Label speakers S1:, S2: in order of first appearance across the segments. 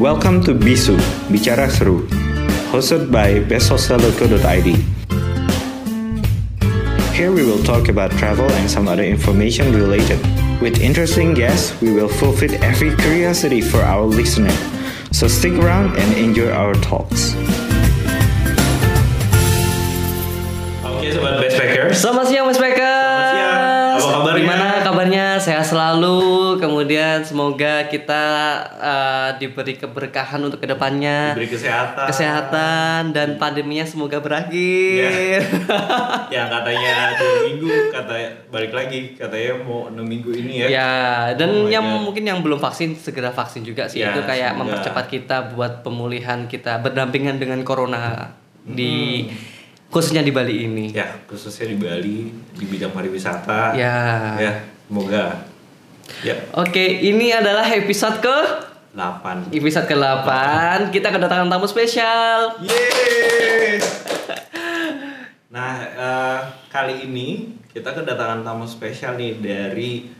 S1: Welcome to Bisu, Bicara Seru, hosted by besthostel.co.id. Here we will talk about travel and some other information related. With interesting guests, we will fulfill every curiosity for our listener. So stick around and enjoy our talks. Oke, sobat backpackers.
S2: Selamat siang Mas selalu. Kemudian semoga kita uh, diberi keberkahan untuk ke depannya.
S1: Diberi kesehatan.
S2: Kesehatan dan pandeminya semoga berakhir.
S1: yang katanya dua minggu kata balik lagi katanya mau enam minggu ini ya
S2: Ya, dan
S1: Oh
S2: yang
S1: God.
S2: mungkin yang belum vaksin segera vaksin juga sih.
S1: Ya,
S2: Itu kayak
S1: semoga.
S2: mempercepat kita buat pemulihan kita berdampingan dengan corona di
S1: Hmm.
S2: khususnya di Bali ini.
S1: ya khususnya di Bali di bidang pariwisata
S2: Ya.
S1: ya semoga ya
S2: Oke, ini adalah episode ke
S1: 8
S2: Episode ke-8 Kita kedatangan tamu spesial.
S1: Yeay. nah eh, kali ini kita kedatangan tamu spesial nih dari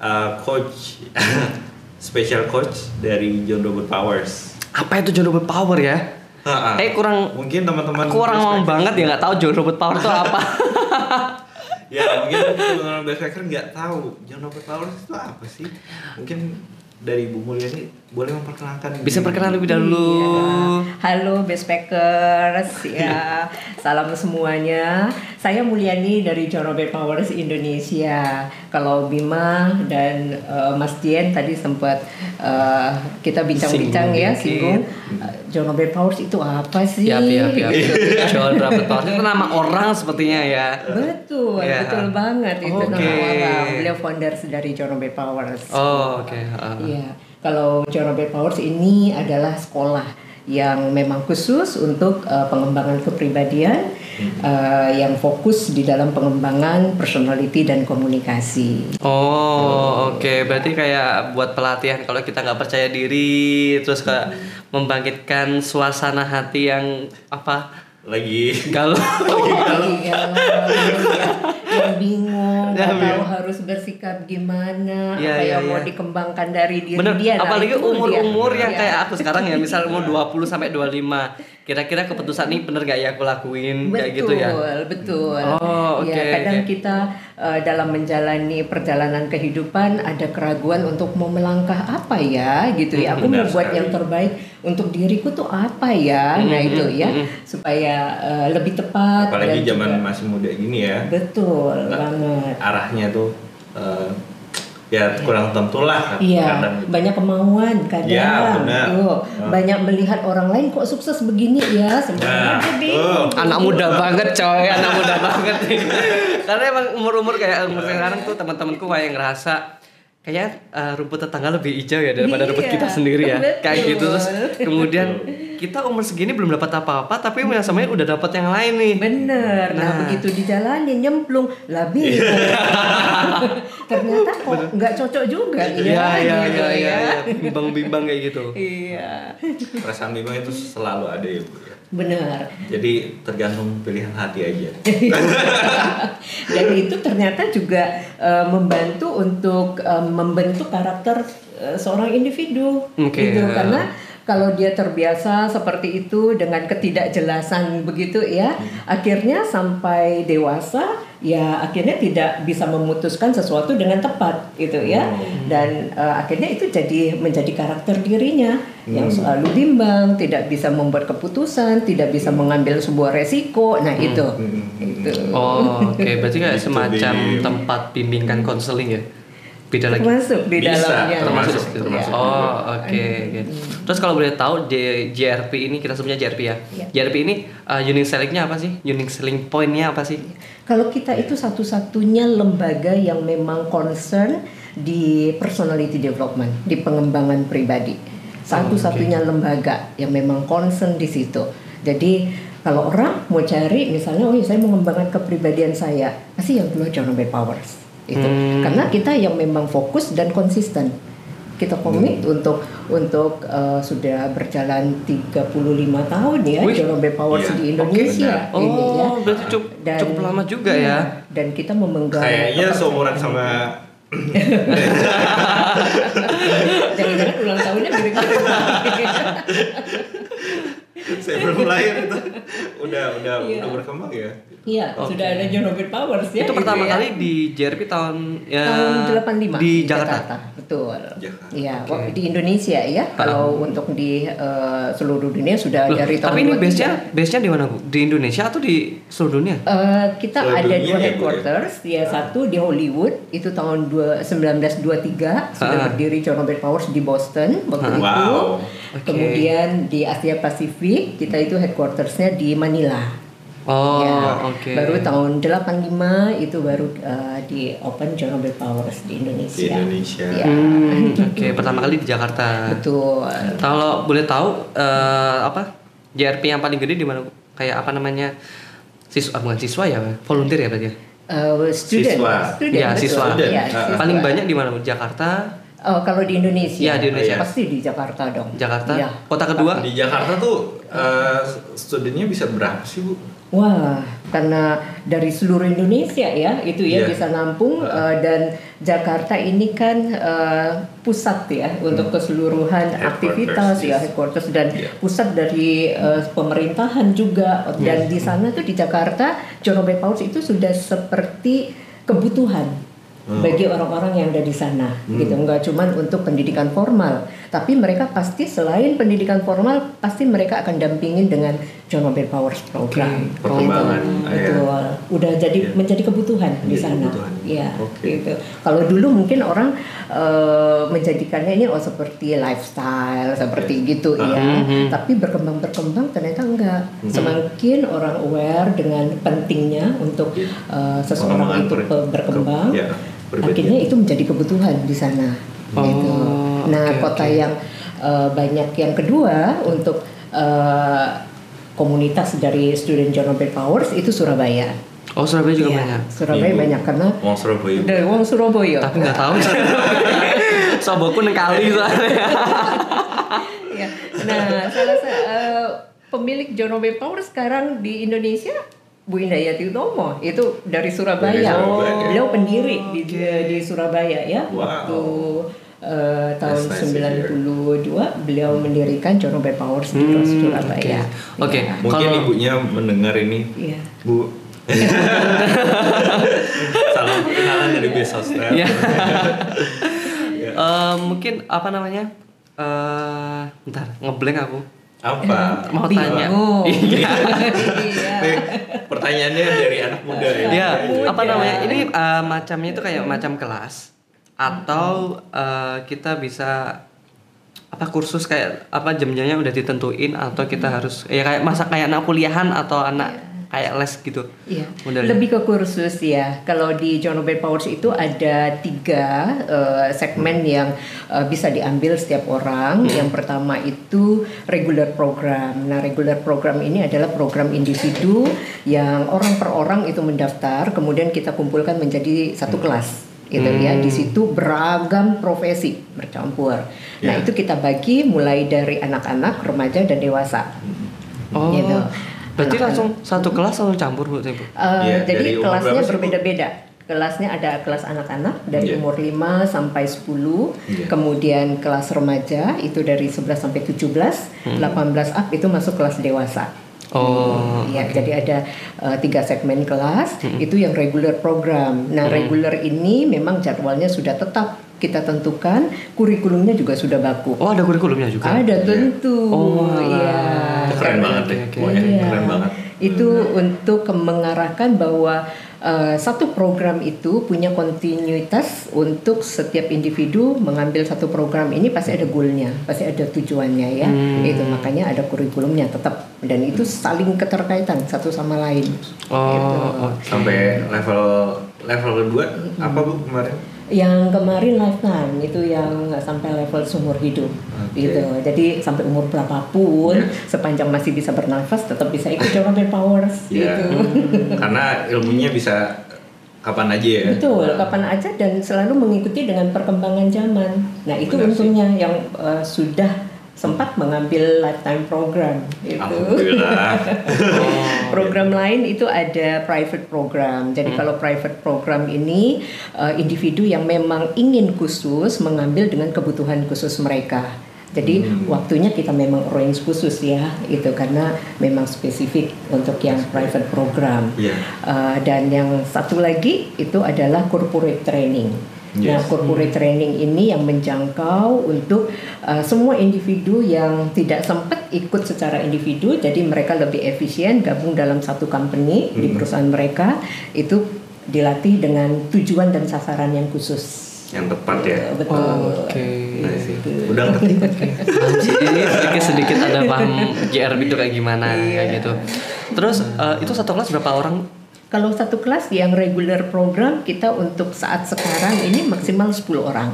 S1: eh, coach special coach dari John Robert Powers.
S2: Apa itu John Robert Power ya?
S1: Ha-ha.
S2: Eh kurang
S1: mungkin teman-teman backpackers
S2: banget ya nggak tahu John Robert Power itu apa
S1: ya mungkin teman-teman backpacker nggak tahu John Robert Powers itu apa sih mungkin dari Bu Mulyani boleh memperkenalkan
S2: Bisa
S1: diri.
S2: perkenalan lebih dahulu
S3: Iya. Halo Backpackers, ya salam semuanya. Saya Mulyani dari John Robert Powers Indonesia. Kalau Bima dan eh, Mas Dien tadi sempat eh, kita bincang-bincang ya, singgung John Robert Powers itu apa sih?
S2: Ya, ya, ya. John Robert Power itu nama orang sepertinya ya.
S3: Betul,
S2: Ya.
S3: betul banget itu
S2: Oke.
S3: nama orang. Beliau founder dari John Robert Powers.
S2: Oh, oke. ah.
S3: Iya, kalau John Robert Powers ini adalah sekolah yang memang khusus untuk uh, pengembangan kepribadian uh, yang fokus di dalam pengembangan personality dan komunikasi.
S2: Oh, oke. Berarti kayak buat pelatihan kalau kita nggak percaya diri, terus kayak membangkitkan suasana hati yang apa?
S1: lagi
S2: Galau.
S3: Iya, ya, yang bingung,
S2: Ya,
S3: tahu harus bersikap gimana,
S2: Iya,
S3: apa
S2: iya,
S3: yang mau
S2: iya.
S3: dikembangkan dari diri
S2: Bener,
S3: dia. Nah,
S2: apalagi umur-umur yang
S3: Iya.
S2: kayak aku sekarang ya, misal umur 20 sampai 25. Kira-kira keputusan ini bener gak ya aku lakuin kayak gitu ya?
S3: Betul,
S2: Oh,
S3: Ya,
S2: oke,
S3: kadang
S2: oke.
S3: kita uh, dalam menjalani perjalanan kehidupan ada keraguan untuk mau melangkah apa ya, gitu ya. Aku
S1: Benar
S3: mau buat
S1: sekali.
S3: yang terbaik untuk diriku tuh apa ya. Nah,
S2: Mhm,
S3: itu ya
S2: mhm.
S3: supaya uh, lebih tepat
S1: apalagi
S3: dan
S1: zaman
S3: juga-
S1: masih muda gini ya
S3: Betul
S1: Nah,
S3: banget.
S1: arahnya tuh eh, ya kurang tentu lah
S3: Iya,
S1: kadang
S3: banyak kemauan kadang.
S1: Iya, benar.
S3: Tuh,
S1: Oh.
S3: banyak melihat orang lain kok sukses begini ya,
S1: Nah,
S3: sebenarnya
S1: tuh.
S2: Anak muda banget coy, anak muda banget. Karena emang umur-umur kayak umur sekarang tuh teman-temanku kayak ngerasa kayaknya eh, rumput tetangga lebih hijau ya daripada rumput
S3: Iya,
S2: kita sendiri ya.
S3: betul.
S2: Kayak gitu terus kemudian kita umur segini belum dapat apa-apa tapi yang samanya udah dapat yang lain nih.
S3: Bener, nah,
S2: Nah.
S3: begitu dijalanin nyemplung, lah bingung. Ternyata kok nggak cocok juga
S2: Iya
S3: ya.
S2: iya
S3: gitu
S2: iya iya,
S3: ya.
S2: iya. bimbang-bimbang kayak gitu.
S3: Iya,
S1: perasaan bimbang itu selalu ada ya bu ya
S3: benar.
S1: jadi tergantung pilihan hati aja
S3: Dan itu ternyata juga eh, membantu untuk eh, membentuk karakter eh, seorang individu,
S2: Oke.
S3: gitu. Karena kalau dia terbiasa seperti itu dengan ketidakjelasan begitu ya, akhirnya sampai dewasa ya akhirnya tidak bisa memutuskan sesuatu dengan tepat gitu ya. Dan eh, akhirnya itu jadi menjadi karakter dirinya yang selalu bimbang, tidak bisa membuat keputusan, tidak bisa mengambil sebuah resiko. Nah, itu. Itu.
S2: Oh, oke. Berarti kayak semacam tempat bimbingan konseling ya. Beda lagi.
S3: Termasuk di
S1: Bisa,
S3: dalamnya.
S2: termasuk
S1: Termasuk,
S3: Ya.
S1: termasuk.
S2: Oh, oke oke. Terus kalau boleh tahu J- JRP ini kita sebutnya JRP ya.
S3: Iya.
S2: JRP ini uh, unique selling-nya apa sih? Unique selling point-nya apa sih?
S3: Kalau kita itu satu-satunya lembaga yang memang concern di personality development, di pengembangan pribadi. Satu-satunya lembaga yang memang concern di situ. Jadi kalau orang mau cari misalnya, oh ya saya mau mengembangkan kepribadian saya, pasti yang keluar John Powers. Itu.
S2: Hmm.
S3: Karena kita yang memang fokus dan konsisten. Kita komit untuk untuk uh, sudah berjalan 35 tahun ya
S2: Wih,
S3: Powers
S1: iya.
S3: di Indonesia
S2: Oh,
S3: ini ya.
S2: berarti cukup,
S3: Dan-
S2: cukup lama juga
S3: Iya,
S2: ya.
S3: Dan kita memegang
S1: kayaknya seumuran sama
S3: Jangan-jangan ulang tahunnya mirip-mirip.
S1: belum lahir itu udah udah
S3: Iya.
S1: udah berkembang ya
S3: Iya,
S1: Oke.
S3: sudah ada John Robert Powers ya.
S2: itu
S3: gitu
S2: pertama
S3: ya.
S2: kali di JRP tahun ya,
S3: tahun 85
S2: di Jakarta.
S3: Betul. Iya, waktu di Indonesia ya. Kalau untuk di eh, seluruh dunia sudah
S2: Loh,
S3: dari tahun
S2: tapi ini
S3: 23.
S2: base-nya base-nya di mana Bu? Di Indonesia atau di seluruh dunia?
S3: Eh, kita
S1: Seluruh
S3: ada
S1: dunia
S3: dua
S1: ya, ya?
S3: headquarters, ya satu di Hollywood itu tahun dua- 1923 sudah
S2: Ah.
S3: berdiri John Robert Powers di Boston waktu
S1: Ah.
S3: itu.
S1: Wow.
S2: Oke.
S3: Kemudian di Asia Pasifik kita itu headquartersnya di Manila.
S2: Oh,
S3: Ya,
S2: oke.
S3: Baru tahun 85 itu baru eh, di Open Robert Powers di Indonesia.
S1: Di Indonesia.
S3: Ya,
S2: Hmm, oke, pertama kali di Jakarta.
S3: betul.
S2: Kalau boleh tahu eh, apa JRP yang paling gede di mana? Bu? Kayak apa namanya? Siswa, ah, bukan siswa ya, volunteer ya berarti ya?
S3: Eh, student,
S1: Siswa.
S3: student,
S2: Ya,
S3: betul.
S2: siswa.
S3: Ya,
S1: Ah.
S3: siswa.
S2: Paling banyak di mana? Bu? Jakarta,
S3: Oh, kalau di Indonesia,
S2: Iya, di Indonesia.
S3: pasti di Jakarta dong.
S2: Jakarta.
S3: Iya.
S2: Kota kedua?
S1: di Jakarta tuh eh, studinya bisa berapa sih bu
S3: Wah, karena dari seluruh Indonesia ya, itu ya
S1: Iya.
S3: bisa nampung eh, dan Jakarta ini kan eh, pusat ya untuk keseluruhan
S1: Hmm.
S3: Aktivitas ya
S1: yes.
S3: headquarters dan
S1: Iya.
S3: pusat dari eh, pemerintahan juga dan di sana tuh di Jakarta Robert Powers itu sudah seperti kebutuhan
S1: Hmm.
S3: bagi orang-orang yang ada di sana gitu nggak cuman untuk pendidikan formal tapi mereka pasti selain pendidikan formal pasti mereka akan dampingin dengan John Robert Powers program
S1: Oke, perkembangan,
S3: Gitu.
S1: ah, ya.
S3: betul udah jadi
S1: Iya.
S3: menjadi kebutuhan di
S1: Menjadi
S3: sana
S1: kebutuhan.
S3: ya
S1: Oke.
S3: gitu kalau dulu mungkin orang eh, menjadikannya ini oh seperti lifestyle seperti gitu
S1: Ah.
S3: ya tapi berkembang berkembang ternyata enggak
S1: Mhm.
S3: semakin orang aware dengan pentingnya untuk
S1: Iya.
S3: eh, seseorang itu berkembang
S1: ke- ya, pribadi.
S3: akhirnya itu menjadi kebutuhan di sana
S2: Oh,
S3: gitu. Nah,
S2: oke,
S3: kota
S2: oke.
S3: yang eh, banyak yang kedua untuk eh, komunitas dari student John Robert Powers itu Surabaya.
S2: Oh, Surabaya juga
S3: Iya,
S2: banyak.
S3: Surabaya
S1: Ibu.
S3: banyak karena
S1: Wong Surabaya
S3: dari wong Surabaya.
S2: Tapi nggak tahu. Soboku neng kali soalnya.
S3: Ya. Nah, salah satu eh, pemilik John Robert Powers sekarang di Indonesia Bu Indayati Utomo itu dari Surabaya.
S1: Dari Surabaya.
S3: Beliau pendiri di, di Surabaya ya.
S1: Wow.
S3: Waktu eh, tahun
S1: nice to hear.
S3: 92 beliau mendirikan John Robert Powers di
S2: Hmm,
S3: Surabaya.
S2: oke. Oke.
S3: Ya.
S1: mungkin
S2: Kalau-
S1: ibunya mendengar ini
S3: Iya.
S1: bu salam perkenalan dari Besos
S2: Iya. Eh, mungkin apa namanya? Eh, bentar, ngeblank aku.
S1: Apa
S2: Mau tanya.
S3: Bingung.
S2: Iya.
S3: Iya.
S1: Nih, pertanyaannya dari anak muda ya
S2: Iya,
S3: muda.
S2: apa namanya? Ini eh, macamnya itu kayak macam kelas atau eh, kita bisa apa kursus kayak apa jam-jamnya udah ditentuin atau kita harus ya kayak masa kayak anak kuliahan atau anak kayak les gitu.
S3: Iya,
S2: Modelnya.
S3: lebih ke kursus ya. Kalau di John Robert Powers itu ada tiga eh, segmen yang eh, bisa diambil setiap orang. Yang pertama itu regular program. Nah, regular program ini adalah program individu yang orang per orang itu mendaftar, kemudian kita kumpulkan menjadi satu kelas. Gitu ya, di situ beragam profesi bercampur. Nah,
S1: Ya.
S3: itu kita bagi mulai dari anak-anak, remaja dan dewasa.
S2: Oh.
S3: Gitu.
S2: Berarti langsung satu kelas langsung campur Bu, Ibu?
S3: Uh,
S1: Iya,
S3: jadi kelasnya berbeda-beda. Kelasnya ada kelas anak-anak dari
S1: Iya.
S3: umur 5 sampai 10,
S1: Iya.
S3: kemudian kelas remaja itu dari 11 sampai 17, 18 up itu masuk kelas dewasa.
S2: Oh.
S3: Ya, jadi ada uh, tiga segmen kelas, itu yang regular program. Nah, regular ini memang jadwalnya sudah tetap kita tentukan, kurikulumnya juga sudah baku.
S2: Oh, ada kurikulumnya juga.
S3: Ada tentu.
S2: Oh,
S3: iya.
S1: Keren banget deh pokoknya
S3: Iya.
S1: keren banget
S3: Itu untuk mengarahkan bahwa eh, satu program itu punya kontinuitas untuk setiap individu mengambil satu program ini pasti ada goalnya, pasti ada tujuannya ya.
S2: Hmm.
S3: Itu makanya ada kurikulumnya tetap dan itu saling keterkaitan satu sama lain.
S2: Oh,
S3: Gitu.
S2: oke.
S1: sampai level level kedua apa bu kemarin
S3: Yang kemarin lifetime itu yang sampai level seumur hidup
S1: Oke.
S3: gitu. Jadi sampai umur berapapun
S1: Ya.
S3: sepanjang masih bisa bernafas tetap bisa ikut Robert Powers
S1: Iya.
S3: gitu.
S1: karena ilmunya bisa kapan aja ya
S3: Betul, kapan aja dan selalu mengikuti dengan perkembangan zaman. Nah itu
S1: Benar sih.
S3: untungnya yang eh, sudah sempat mengambil lifetime program. Itu.
S1: alhamdulillah
S3: program lain itu ada private program. Jadi kalau private program ini eh, individu yang memang ingin khusus mengambil dengan kebutuhan khusus mereka. Jadi
S1: Hmm.
S3: waktunya kita memang arrange khusus ya, itu karena memang spesifik untuk yang private program.
S1: Iya.
S3: Uh, dan yang satu lagi itu adalah corporate training. Nah,
S1: Yes.
S3: corporate training ini yang menjangkau untuk uh, semua individu yang tidak sempat ikut secara individu, jadi mereka lebih efisien gabung dalam satu company di
S1: Hmm.
S3: perusahaan mereka itu dilatih dengan tujuan dan sasaran yang khusus.
S1: Yang tepat ya.
S3: Uh, betul.
S2: Oke.
S1: Nah, sih. Udah ngerti.
S2: Ini sedikit sedikit ada paham JRB itu kayak gimana
S3: Iya.
S2: kayak gitu. Terus eh, itu satu kelas berapa orang?
S3: Kalau satu kelas yang regular program kita untuk saat sekarang ini maksimal 10 orang.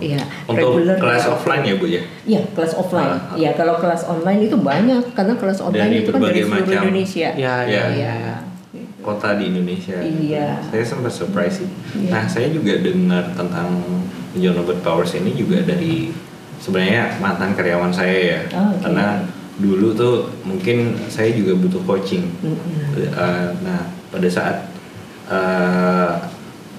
S3: Iya,
S1: Untuk
S3: regular
S1: kelas offline ya bu ya.
S3: Iya, kelas offline.
S1: Ah, ah.
S3: Iya, kalau kelas online itu banyak karena kelas online
S1: Dari
S3: itu kan dari seluruh
S1: macam.
S3: Indonesia.
S2: Ya, ya,
S1: Iya.
S2: ya.
S3: Iya.
S1: Kota di Indonesia.
S3: Iya.
S1: Saya sempat surprise sih.
S3: Iya.
S1: Nah saya juga dengar tentang John Robert Powers ini juga dari sebenarnya mantan karyawan saya ya.
S3: Oh, oke.
S1: Karena dulu tuh mungkin saya juga butuh coaching.
S3: Mm-mm.
S1: Uh, nah pada saat uh,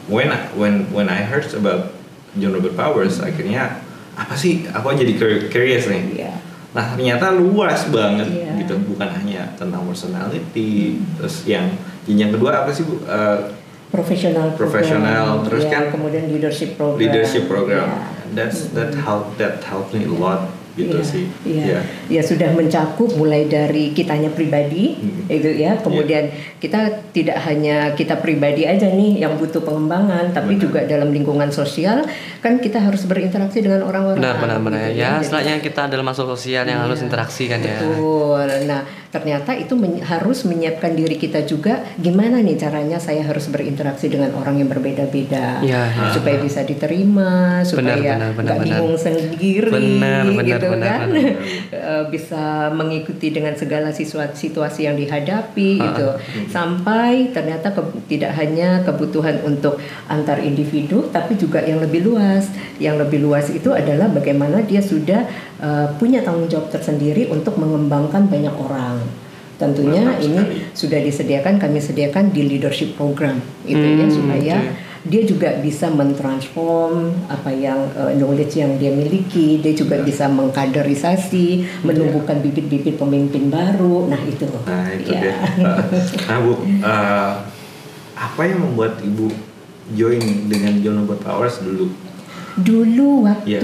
S1: when I, when when I heard about John Robert Powers akhirnya apa sih aku jadi cur- curious nih
S3: Iya.
S1: nah ternyata luas banget
S3: Iya.
S1: gitu bukan hanya tentang personality terus yang yang kedua apa sih bu Uh,
S3: Profesional program.
S1: Profesional, terus
S3: Iya,
S1: kan
S3: kemudian leadership program.
S1: leadership program
S3: Iya.
S1: that's that help that helped me a lot gitu
S3: Iya,
S1: sih
S3: Iya.
S1: Ya.
S3: Ya sudah mencakup mulai dari kitanya pribadi
S1: Hmm.
S3: itu ya. Kemudian kita tidak hanya kita pribadi aja nih yang butuh pengembangan, tapi
S1: Benar.
S3: juga dalam lingkungan sosial kan kita harus berinteraksi dengan orang-orang.
S2: Benar, benar, benar.
S3: gitu
S2: Ya,
S3: Jadi-
S2: istilahnya kita adalah makhluk sosial yang
S3: Iya.
S2: harus interaksi kan ya.
S3: Betul. Nah, ternyata itu men- harus menyiapkan diri kita juga gimana nih caranya saya harus berinteraksi dengan orang yang berbeda-beda
S2: Iya, iya.
S3: supaya bisa diterima, supaya nggak bingung sendiri
S2: Benar, benar,
S3: gitu
S2: benar,
S3: kan.
S2: benar.
S3: Eh, bisa mengikuti dengan segala situasi yang dihadapi
S2: Ah,
S3: gitu. Sampai ternyata ke- tidak hanya kebutuhan untuk antar individu tapi juga yang lebih luas. Yang lebih luas itu adalah bagaimana dia sudah eh, punya tanggung jawab tersendiri untuk mengembangkan banyak orang. Tentunya
S1: Mantap
S3: ini
S1: sekali.
S3: sudah disediakan kami sediakan di leadership program itu ya
S2: Hmm,
S3: supaya
S2: oke.
S3: dia juga bisa mentransform apa yang eh, knowledge yang dia miliki, dia juga bisa mengkaderisasi, menumbuhkan bibit-bibit pemimpin baru. Nah, itu.
S1: Nah itu
S3: Ya.
S1: dia. Uh, nah bu, uh, apa yang membuat ibu join dengan John Robert Powers dulu?
S3: Dulu waktu
S1: Iya.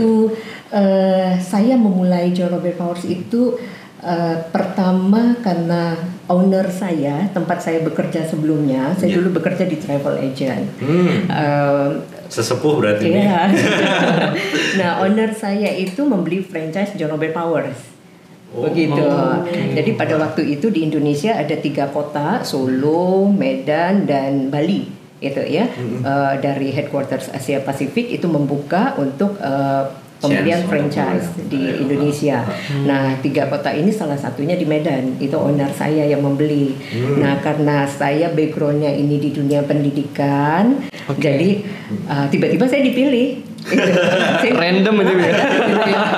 S3: Eh, saya memulai John Robert Powers itu eh, pertama karena owner saya, tempat saya bekerja sebelumnya, saya
S1: Iya.
S3: dulu bekerja di travel agent.
S1: Hmm,
S3: Eh,
S1: sesepuh berarti.
S3: Iya. nah, owner saya itu membeli franchise John Robert Powers.
S1: Oh,
S3: Begitu.
S2: oke.
S3: Jadi pada waktu itu di Indonesia ada tiga kota, Solo, Medan, dan Bali. Itu ya.
S1: Mm-mm.
S3: Eh, dari headquarters Asia Pasifik itu membuka untuk eh, pembelian franchise di
S1: pembelian.
S3: Indonesia.
S2: Hmm.
S3: Nah, tiga kota ini salah satunya di Medan. Itu owner saya yang membeli.
S1: Hmm.
S3: Nah, karena saya backgroundnya ini di dunia pendidikan,
S2: Oke.
S3: jadi uh, tiba-tiba saya dipilih. Saya-
S2: Random itu ya.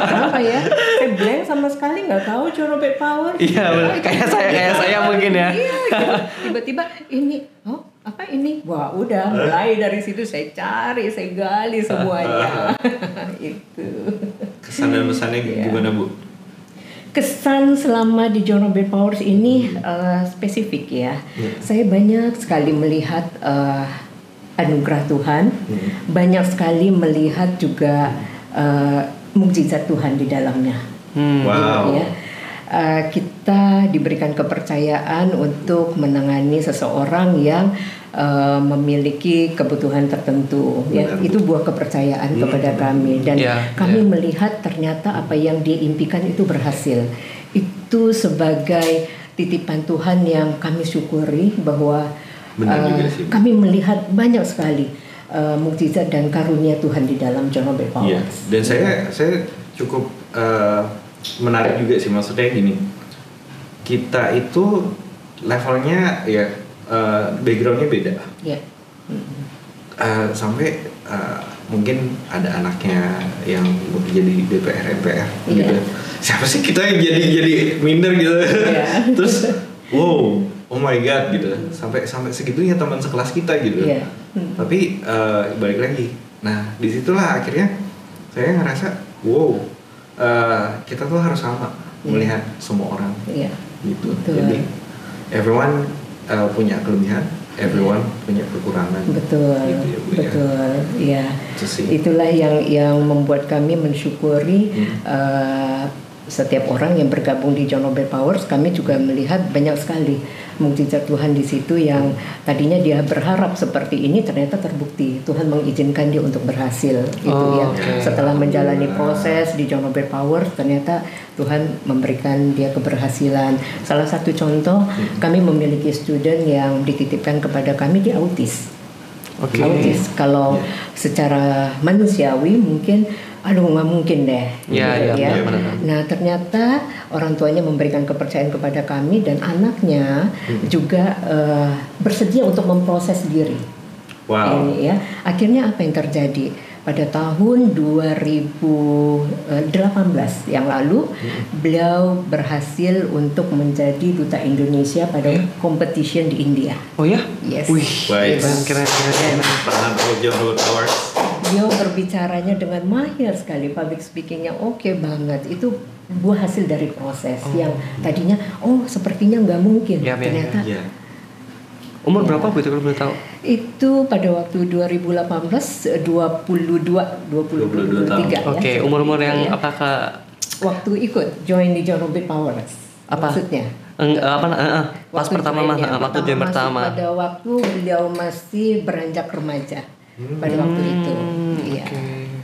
S3: Kenapa ya? Saya blank sama sekali nggak tahu John Robert Power.
S2: Iya. Kayak saya, kayak saya mungkin ya.
S3: Iya, gitu. Tiba-tiba ini, oh apa ini? Wah udah mulai dari situ saya cari, saya gali semuanya. Itu.
S1: Kesan dan pesannya
S3: Iya.
S1: gimana bu?
S3: Kesan selama di John Robert Powers ini eh, spesifik ya.
S1: Iya.
S3: Saya banyak sekali melihat eh, anugerah Tuhan,
S1: Hmm.
S3: banyak sekali melihat juga eh, mukjizat Tuhan di dalamnya.
S2: Hmm.
S1: Wow.
S3: Ya. Eh, kita diberikan kepercayaan untuk menangani seseorang yang eh, memiliki kebutuhan tertentu. Ya,
S1: Benar,
S3: itu buah kepercayaan
S1: Hmm.
S3: kepada kami dan
S2: Ya,
S3: kami
S2: ya.
S3: melihat ternyata apa yang dia impikan itu berhasil. Itu sebagai titipan Tuhan yang kami syukuri bahwa
S1: Benar juga sih, Bu.
S3: kami melihat banyak sekali eh, mukjizat dan karunia Tuhan di dalam John Robert
S1: Iya.
S3: Powers.
S1: Dan saya saya cukup uh, menarik juga sih maksudnya gini. Kita itu levelnya ya uh, backgroundnya beda.
S3: Ya.
S1: Uh, sampai uh, mungkin ada anaknya yang jadi DPR MPR
S3: Iya.
S1: gitu. Siapa sih kita yang jadi jadi minder gitu.
S3: Iya.
S1: Terus wow, oh my god gitu. Sampai sampai segitunya teman sekelas kita gitu.
S3: Iya. Hmm.
S1: Tapi uh, balik lagi. Nah, di situlah akhirnya saya ngerasa wow, eh, kita tuh harus sama melihat semua orang
S3: Iya.
S1: gitu.
S3: Betul.
S1: Jadi everyone eh, punya kelebihan, everyone punya kekurangan.
S3: Betul,
S1: Gitu ya, Bu, ya.
S3: betul, ya.
S1: Sih.
S3: Itulah yang yang membuat kami mensyukuri
S1: Hmm.
S3: eh, setiap orang yang bergabung di John Obey Powers. Kami juga melihat banyak sekali mukjizat Tuhan di situ yang tadinya dia berharap seperti ini ternyata terbukti Tuhan mengizinkan dia untuk berhasil. Gitu
S2: Oh,
S3: ya.
S2: oke.
S3: Setelah menjalani proses di John Obey Powers, ternyata Tuhan memberikan dia keberhasilan. Salah satu contoh, kami memiliki student yang dititipkan kepada kami dia autis
S2: Oke.
S3: autis. Kalau secara manusiawi mungkin aduh nggak mungkin deh.
S2: Iya,
S3: gitu
S2: iya,
S3: ya.
S2: benar, benar.
S3: Nah ternyata orang tuanya memberikan kepercayaan kepada kami dan anaknya
S1: Hmm.
S3: juga eh, bersedia untuk memproses diri.
S1: Wow.
S3: Ini ya. Akhirnya apa yang terjadi? Pada tahun 2018 yang lalu, beliau berhasil untuk menjadi duta Indonesia pada competition di India.
S2: Oh ya?
S3: Yes.
S2: Wih,
S1: Baik.
S2: keren keren keren.
S3: Beliau berbicaranya dengan mahir sekali, public speakingnya oke banget. Itu buah hasil dari proses yang tadinya oh sepertinya nggak mungkin,
S2: Ya, ya,
S3: ternyata
S1: Iya.
S2: Umur berapa Bu itu kalau boleh tahu?
S3: itu pada waktu 2018 eh, 22
S1: 22
S3: 20 23 ya.
S2: Oke, umur-umur yang
S3: Iya.
S2: apakah
S3: waktu ikut join di John Robert Powers.
S2: Apa?
S3: Maksudnya?
S2: Eng, apa eh, eh, pas
S3: Waktu
S2: pertama eh, waktu
S3: masuk
S2: pertama.
S3: Pada waktu beliau masih beranjak remaja pada waktu itu.
S2: Hmm,
S3: Iya.
S2: oke.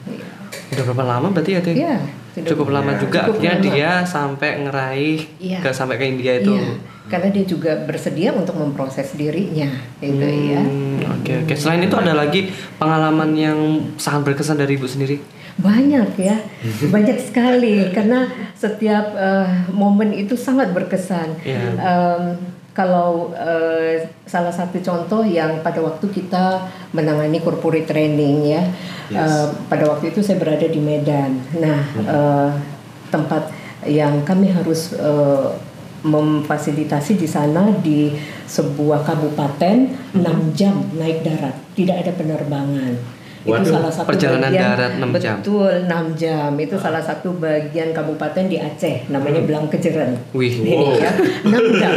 S3: Iya.
S2: Udah berapa lama berarti ya?
S3: Iya,
S2: Cukup lama
S1: Ya.
S2: juga
S3: Cukup
S2: akhirnya
S3: lama.
S2: dia sampai ngeraih
S3: Iya.
S2: ke sampai ke India itu.
S3: Iya, karena dia juga bersedia untuk memproses dirinya, gitu ya.
S2: Hmm, Oke oke. Selain itu ada lagi pengalaman yang sangat berkesan dari ibu sendiri.
S3: Banyak ya, banyak sekali karena setiap eh, momen itu sangat berkesan.
S2: Iya.
S3: Em, kalau eh, salah satu contoh yang pada waktu kita menangani corporate training ya,
S1: Yes.
S3: eh, pada waktu itu saya berada di Medan. Nah, eh, tempat yang kami harus eh, memfasilitasi di sana di sebuah kabupaten 6 jam naik darat, tidak ada penerbangan.
S1: Waduh,
S3: itu salah satu
S2: perjalanan
S3: bagian,
S2: darat 6 jam.
S3: Betul, 6 jam. Itu salah satu bagian kabupaten di Aceh namanya Blangkejeren.
S2: Wih.
S3: Ini
S1: Wow.
S3: ya, 6 jam.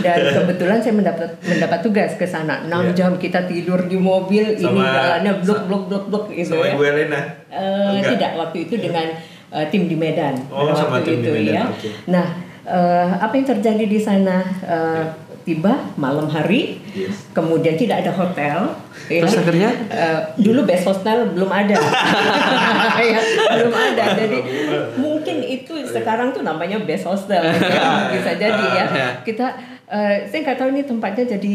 S3: Dan kebetulan saya mendapat mendapat tugas ke sana. 6
S1: Iya.
S3: jam kita tidur di mobil, ini
S1: Sama-
S3: jalannya blok blok blok blok gitu
S1: Sama
S3: ya.
S1: Ibu Elena.
S3: Eh,
S1: Enggak?
S3: tidak waktu itu dengan eh, tim di Medan
S1: Oh, sama
S3: waktu
S1: tim di
S3: itu
S1: Medan,
S3: ya.
S1: oke.
S3: Nah, eh, apa yang terjadi di sana? Eh, tiba malam hari,
S1: Yes.
S3: kemudian tidak ada hotel. ya.
S2: Terus akhirnya?
S3: Eh, dulu best hostel belum ada, ya, belum ada. Jadi mungkin itu sekarang tuh namanya best hostel, ya. bisa jadi ya.
S2: Ya.
S3: Kita eh, saya nggak tahu ini tempatnya jadi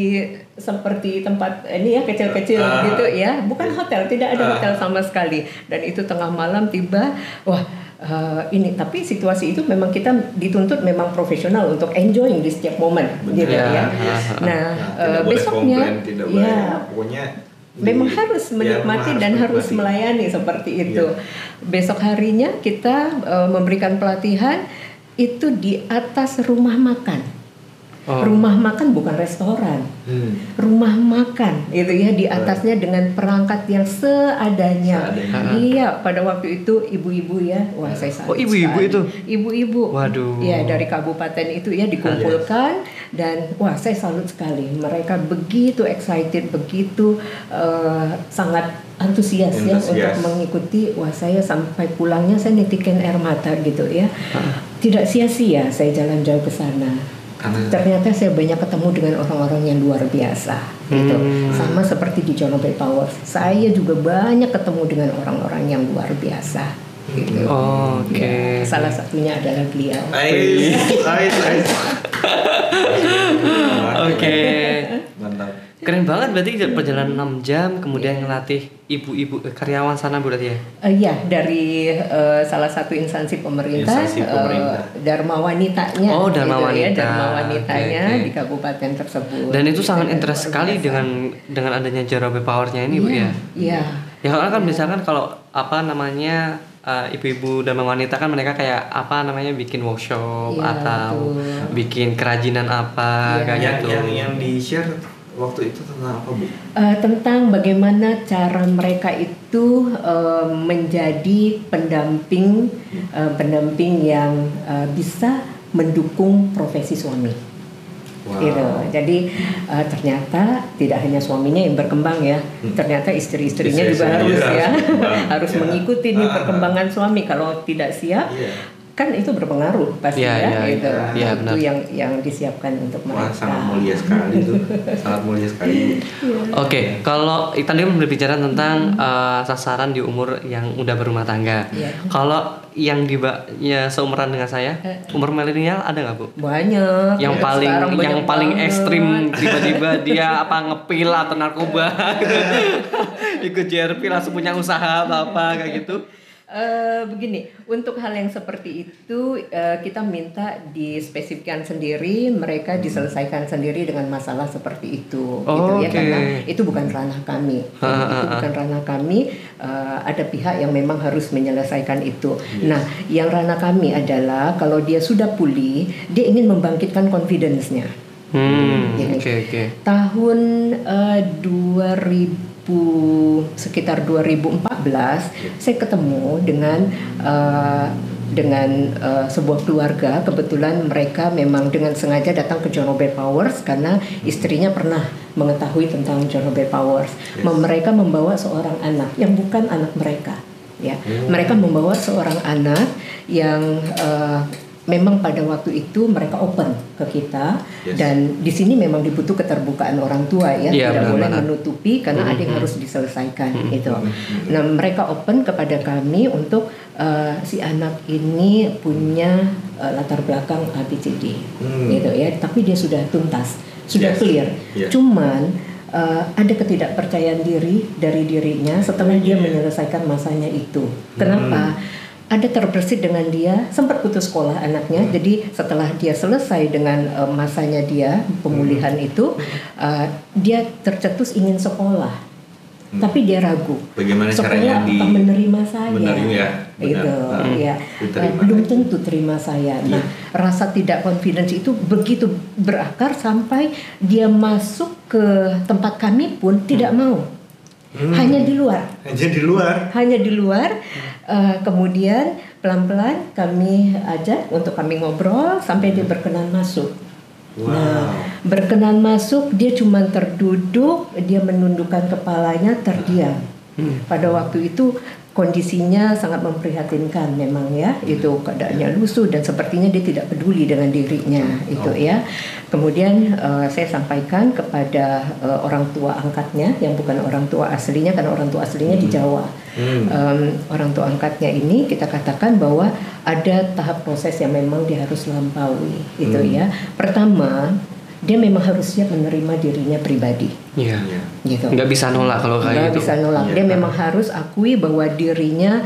S3: seperti tempat ini ya kecil-kecil
S1: Ah.
S3: gitu ya, bukan hotel, tidak ada
S1: Ah.
S3: hotel sama sekali. Dan itu tengah malam tiba, wah eh, ini tapi situasi itu memang kita dituntut memang profesional untuk enjoying di setiap momen gitu
S2: Ya,
S3: ya.
S2: ah, ah.
S3: Nah,
S1: boleh
S3: besoknya
S1: komplain, tidak boleh
S3: ya
S1: pokoknya di-
S3: memang harus
S1: ya,
S3: menikmati
S1: memang
S3: dan harus
S1: menikmati.
S3: melayani seperti itu. Besok harinya kita eh, memberikan pelatihan itu di atas rumah makan.
S2: Oh.
S3: Rumah makan bukan restoran.
S1: Hmm.
S3: Rumah makan itu ya di atasnya dengan perangkat yang seadanya.
S1: Seadanya.
S3: Iya, pada waktu itu ibu-ibu ya. Wah, saya salut
S2: Oh, ibu-ibu itu?
S3: Ibu-ibu.
S2: Waduh.
S3: Iya, dari kabupaten itu ya dikumpulkan dan wah, saya salut sekali. Mereka begitu excited, begitu eh, sangat antusias ya untuk mengikuti. Wah, saya sampai pulangnya saya nitikin air mata gitu ya. Tidak sia-sia saya jalan jauh ke sana.
S1: Karena
S3: Ternyata saya banyak ketemu dengan orang-orang yang luar biasa gitu.
S2: Hmm.
S3: Sama seperti di John Obey Powers. Saya juga banyak ketemu dengan orang-orang yang luar biasa gitu.
S2: Oh, oke.
S3: Ya, salah satunya adalah beliau.
S1: Ais, ais, ais.
S2: Oke.
S1: Mantap.
S2: Keren banget berarti perjalanan 6 jam kemudian ngelatih ibu-ibu eh, karyawan sana berarti ya.
S3: Eh, Iya dari eh, salah satu instansi pemerintah,
S1: Instansi pemerintah.
S3: eh, Dharma Wanitanya,
S2: Oh, Dharma
S3: gitu ya,
S2: Wanita.
S3: Dharma Wanitanya
S2: Oke, oke.
S3: di kabupaten tersebut.
S2: Dan itu sangat
S3: Gitu,
S2: interest sekali dengan dengan adanya Jarabe Powernya ini Bu
S3: Iya,
S2: ya.
S3: Iya.
S2: Ya karena kan misalkan kalau apa namanya eh, ibu-ibu dan wanita kan mereka kayak apa namanya bikin workshop
S3: Iya,
S2: atau
S3: betul.
S2: bikin kerajinan apa
S3: Iya.
S2: kayak
S1: yang,
S2: gitu.
S1: yang yang di share waktu itu tentang apa bu?
S3: Eh, tentang bagaimana cara mereka itu eh, menjadi pendamping eh, pendamping yang eh, bisa mendukung profesi suami.
S1: Wow.
S3: Gitu. Jadi eh, ternyata tidak hanya suaminya yang berkembang ya,
S1: Hmm.
S3: ternyata istri-istrinya juga harus ya harus
S1: ya.
S3: mengikuti nih
S1: Ah.
S3: perkembangan suami. Kalau tidak siap,
S1: Iya.
S3: Kan itu berpengaruh pasti
S2: Iya,
S3: ya.
S2: iya,
S3: gitu.
S2: iya. Iya,
S3: itu
S2: benar.
S3: yang yang disiapkan untuk
S1: Wah,
S3: mereka.
S1: sangat mulia sekali tuh. sangat mulia sekali.
S2: Oke, kalau tadi berbicara tentang eh, sasaran di umur yang udah berumah tangga.
S3: Iya.
S2: Kalau yang di ya seumuran dengan saya, umur milenial ada nggak bu?
S3: Banyak.
S2: Yang
S3: ya,
S2: paling yang
S3: banyak
S2: paling
S3: banget.
S2: ekstrim tiba-tiba dia apa ngepil atau narkoba, ikut JRP langsung punya usaha atau apa kayak gitu.
S3: Eh, begini, untuk hal yang seperti itu eh, kita minta dispesifikkan sendiri, mereka diselesaikan sendiri dengan masalah seperti itu, gitu ya karena itu bukan ranah kami,
S2: Ha, ha,
S3: itu
S2: ha.
S3: bukan ranah kami. eh, ada pihak yang memang harus menyelesaikan itu. Nah, yang ranah kami adalah kalau dia sudah pulih, dia ingin membangkitkan confidence-nya.
S2: Hmm, oke oke.
S3: Tahun eh, 2000 sekitar 2014 saya ketemu dengan eh, dengan eh, sebuah keluarga kebetulan mereka memang dengan sengaja datang ke John Robert Powers karena istrinya pernah mengetahui tentang John Robert Powers.
S1: Yes.
S3: Mereka membawa seorang anak yang bukan anak mereka ya. Mereka membawa seorang anak yang eh, memang pada waktu itu mereka open ke kita
S1: Yes.
S3: dan di sini memang dibutuh keterbukaan orang tua ya
S2: Iya,
S3: tidak boleh
S2: benar-benar.
S3: menutupi karena ada yang harus diselesaikan itu. Nah mereka open kepada kami untuk eh, si anak ini punya eh, latar belakang ABCD
S1: Hmm.
S3: gitu ya, tapi dia sudah tuntas, sudah
S1: Yes.
S3: clear.
S1: Yes.
S3: Cuman eh, ada ketidakpercayaan diri dari dirinya setelah dia
S1: Iya.
S3: menyelesaikan masanya itu. Kenapa? Ada terbersit dengan dia sempat putus sekolah anaknya. Jadi setelah dia selesai dengan eh, masanya dia pemulihan itu, eh, dia tercetus ingin sekolah. Tapi dia ragu.
S1: Bagaimana
S3: sekolah
S1: caranya di
S3: menerima saya?
S1: menerima ya, benar.
S3: Itu,
S1: Ah,
S3: ya.
S1: diterima.
S3: Eh, belum tentu terima saya.
S1: Iya.
S3: Nah, rasa tidak confidence itu begitu berakar sampai dia masuk ke tempat kami pun tidak mau.
S1: Hmm.
S3: Hanya di luar
S1: Aja di luar.
S3: hanya di luar. Eh, kemudian pelan-pelan kami ajak untuk kami ngobrol sampai dia berkenan masuk.
S1: Wow.
S3: Nah, berkenan masuk dia cuma terduduk, dia menundukkan kepalanya terdiam. Pada waktu itu kondisinya sangat memprihatinkan memang ya. Itu keadaannya lusuh dan sepertinya dia tidak peduli dengan dirinya itu ya. Kemudian eh, saya sampaikan kepada eh, orang tua angkatnya yang bukan orang tua aslinya karena orang tua aslinya di Jawa.
S1: Hmm.
S3: Em, orang tua angkatnya ini kita katakan bahwa ada tahap proses yang memang dia harus lampaui itu
S1: Hmm.
S3: ya. Pertama dia memang harus siap menerima dirinya pribadi
S2: Iya.
S1: Iya.
S3: gitu
S2: Nggak bisa nolak kalau kayak
S3: nggak
S2: gitu.
S3: bisa nolak.
S1: Iya.
S3: Dia memang harus akui bahwa dirinya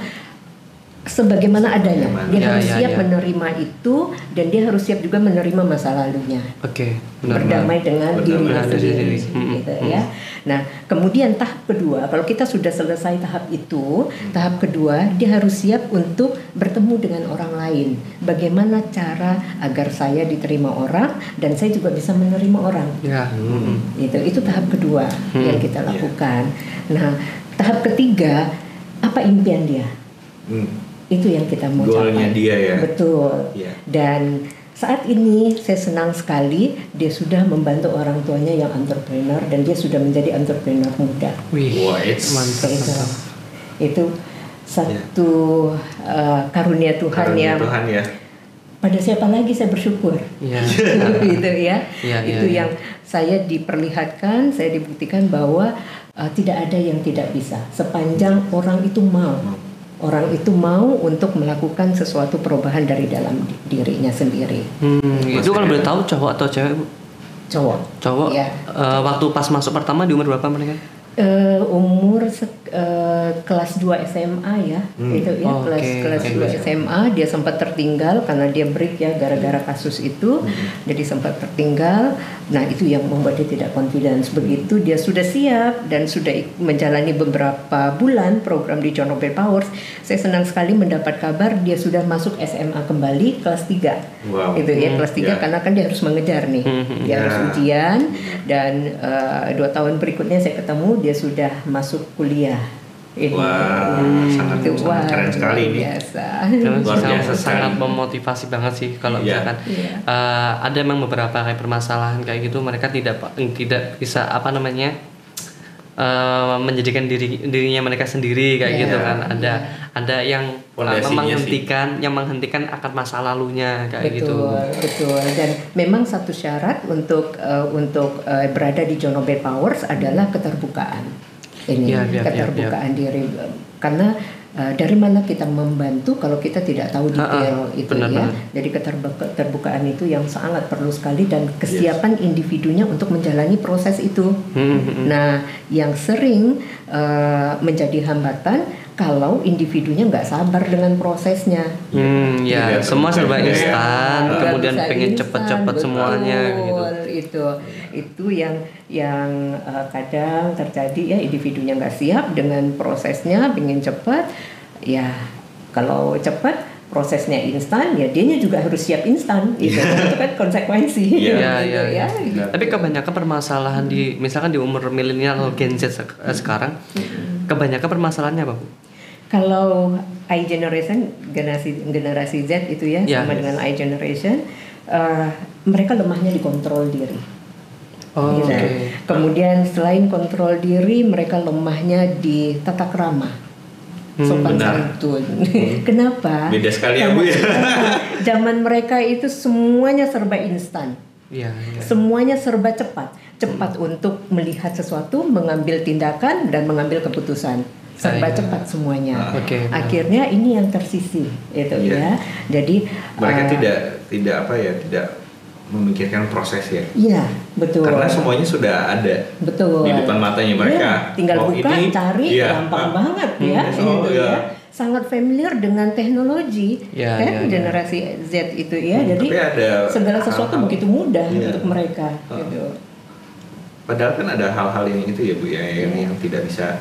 S3: sebagaimana adanya.
S1: Bagaimana.
S3: Dia
S2: Ya,
S3: harus
S2: ya,
S3: siap
S2: ya.
S3: menerima itu dan dia harus siap juga menerima masa lalunya.
S2: Oke, benar.
S3: Berdamai dengan
S1: Berdamai
S3: dirinya
S2: dengan diri
S3: sendiri,
S2: sendiri.
S3: gitu
S2: Hmm,
S3: ya. Nah, kemudian tahap kedua, kalau kita sudah selesai tahap itu, tahap kedua dia harus siap untuk bertemu dengan orang lain. Bagaimana cara agar saya diterima orang dan saya juga bisa menerima orang
S2: Ya.
S1: Hmm.
S3: itu itu tahap kedua
S2: Hmm,
S3: yang kita
S1: iya.
S3: lakukan nah tahap ketiga apa impian dia
S1: Hmm.
S3: Itu yang kita mau
S1: Goalnya
S3: capai
S1: dia ya.
S3: betul
S1: Iya.
S3: dan saat ini saya senang sekali dia sudah membantu orang tuanya yang entrepreneur dan dia sudah menjadi entrepreneur muda
S2: Wih,
S1: Wah, it's-
S2: mantap.
S3: itu
S2: mantap.
S3: itu satu uh, karunia Tuhan
S1: Karunia
S3: yang
S1: Tuhan ya.
S3: pada siapa lagi saya bersyukur
S2: Iya.
S3: gitu ya.
S2: Iya,
S3: itu
S2: iya,
S3: yang saya diperlihatkan, saya dibuktikan bahwa uh, tidak ada yang tidak bisa sepanjang orang itu mau. Orang itu mau untuk melakukan sesuatu perubahan dari dalam di- dirinya sendiri.
S2: Hmm, itu kalau boleh tahu cowok atau cewek? Bu?
S3: Cowok.
S2: Cowok.
S3: Iya.
S2: eh, waktu pas masuk pertama di umur berapa mereka?
S3: Eh, umur eh, kelas 2 SMA ya
S1: Hmm.
S3: itu ya
S2: Oh,
S3: kelas
S2: oke,
S3: kelas
S2: oke.
S3: 2 SMA dia sempat tertinggal karena dia break ya gara-gara kasus itu
S2: Hmm.
S3: jadi sempat tertinggal nah itu yang membuat dia tidak confidence begitu dia sudah siap dan sudah menjalani beberapa bulan program di John Robert Powers saya senang sekali mendapat kabar dia sudah masuk SMA kembali kelas 3
S1: Wow.
S3: itu ya
S2: Hmm,
S3: kelas 3
S1: ya.
S3: karena kan dia harus mengejar nih
S2: Hmm,
S3: dia harus
S1: ya.
S3: ujian dan eh, dua tahun berikutnya saya ketemu dia sudah masuk kuliah Ini.
S1: Wah, sangat
S3: Itu
S1: sangat keren sekali
S3: luar
S1: ini.
S3: Biasa.
S1: Luar
S2: sangat,
S1: biasa
S2: sangat
S1: sekali.
S2: memotivasi banget sih kalau
S1: Iya.
S2: misalkan
S3: Iya.
S2: eh, ada memang beberapa kayak permasalahan kayak gitu mereka tidak tidak bisa apa namanya eh, menjadikan diri dirinya mereka sendiri kayak
S3: Iya.
S2: gitu kan ada ada yang eh,
S1: Fondasinya
S2: menghentikan yang menghentikan akan masa lalunya kayak gitu
S3: betul, betul. Dan memang satu syarat untuk eh, untuk eh, berada di zona bad powers adalah keterbukaan. Ini
S2: Iya, iya, iya,
S3: keterbukaan diri karena eh, dari mana kita membantu kalau kita tidak tahu detail
S2: Ha-ha,
S3: itu
S2: benar,
S3: ya.
S2: benar.
S3: Jadi keterbu- keterbukaan itu yang sangat perlu sekali dan kesiapan individunya untuk menjalani proses itu.
S2: Hmm, hmm, hmm.
S3: Nah, yang sering eh, menjadi hambatan kalau individunya nggak sabar dengan prosesnya.
S2: Hmm, ya
S1: Tidak
S2: semua serba
S1: terpercaya.
S2: instan,
S3: Nggak
S2: kemudian
S3: bisa
S2: pengen cepet-cepet semuanya gitu.
S3: Itu itu yang yang eh, kadang terjadi ya individunya nggak siap dengan prosesnya, pengen cepat. Ya kalau cepat prosesnya instan, ya dianya juga harus siap instan. Gitu. itu kan konsekuensi.
S1: Iya,
S3: gitu
S2: Iya, iya, iya.
S3: gitu.
S2: Tapi kebanyakan permasalahan di misalkan di umur milenial atau Gen Z sek- eh, sekarang, kebanyakan permasalahannya apa bu?
S3: Kalau I generation generasi generasi Z itu ya
S2: Ya.
S3: sama dengan I generation, eh, mereka lemahnya di kontrol diri.
S2: Oh,
S3: Gitu.
S2: oke.
S3: Kemudian selain kontrol diri, mereka lemahnya di tata krama.
S2: Hmm,
S3: Sopan
S1: benar.
S3: santun. Kenapa?
S1: Beda sekali ya, Bu, ya.
S3: Zaman mereka itu semuanya serba instan.
S2: Iya, iya.
S3: Semuanya serba cepat. Cepat untuk melihat sesuatu, mengambil tindakan dan mengambil keputusan. Serba
S2: Iya.
S3: cepat semuanya.
S2: Oke.
S3: Akhirnya ini yang tersisi itu
S1: Iya.
S3: ya. Jadi
S1: Mereka
S3: eh,
S1: tidak tidak apa ya, tidak memikirkan proses ya.
S3: Iya, betul.
S1: Karena semuanya sudah ada
S3: Betul.
S1: di depan matanya mereka.
S3: Iya, tinggal
S1: Oh,
S3: buka,
S1: ini,
S3: cari,
S1: iya,
S3: gampang
S1: ah,
S3: banget ya,
S1: hmm,
S3: gitu
S1: oh, iya.
S3: ya. Sangat familiar dengan teknologi,
S2: Iya,
S3: kan
S2: iya, iya.
S3: generasi Z itu ya.
S1: Hmm,
S3: Jadi
S1: ada
S3: segala sesuatu
S1: hal-hal-
S3: begitu mudah
S1: Iya.
S3: untuk mereka.
S1: Ah.
S3: Gitu.
S1: Padahal kan ada hal-hal yang itu ya bu ya yang,
S3: Iya.
S1: yang tidak bisa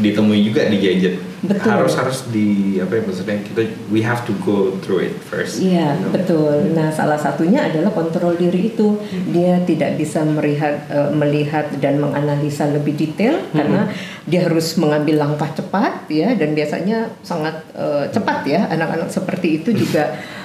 S1: ditemui juga di gadget.
S3: Betul.
S1: Harus harus di apa ya maksudnya kita we have to go through it first.
S3: Iya,
S1: you know.
S3: betul. Nah, salah satunya adalah kontrol diri itu. Dia tidak bisa melihat eh, melihat dan menganalisa lebih detail karena dia harus mengambil langkah cepat ya dan biasanya sangat eh, cepat ya. Anak-anak seperti itu juga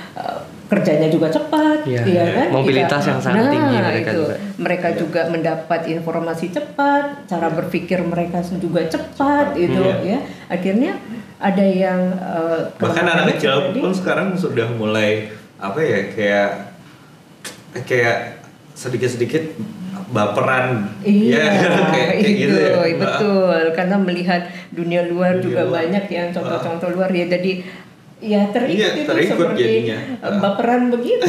S3: kerjanya juga cepat
S2: Iya,
S3: ya
S2: iya.
S3: kan?
S2: Mobilitas
S3: Tidak-
S2: yang sangat
S3: nah,
S2: tinggi mereka
S3: itu.
S2: juga.
S3: Mereka
S1: Iya.
S3: juga mendapat informasi cepat, cara berpikir mereka juga cepat itu
S1: Iya.
S3: ya. Akhirnya ada yang eh,
S1: Bahkan anak kecil pun sekarang sudah mulai apa ya kayak kayak sedikit-sedikit baperan.
S3: Iya,
S1: Ya, kayak, kayak
S3: itu
S1: gitu ya.
S3: betul. Karena melihat dunia luar
S1: Dunia
S3: juga
S1: luar.
S3: banyak yang contoh-contoh luar ya. Jadi ya terikut
S1: Iya,
S3: itu
S1: terikut
S3: seperti
S1: jadinya.
S3: eh, baperan begitu,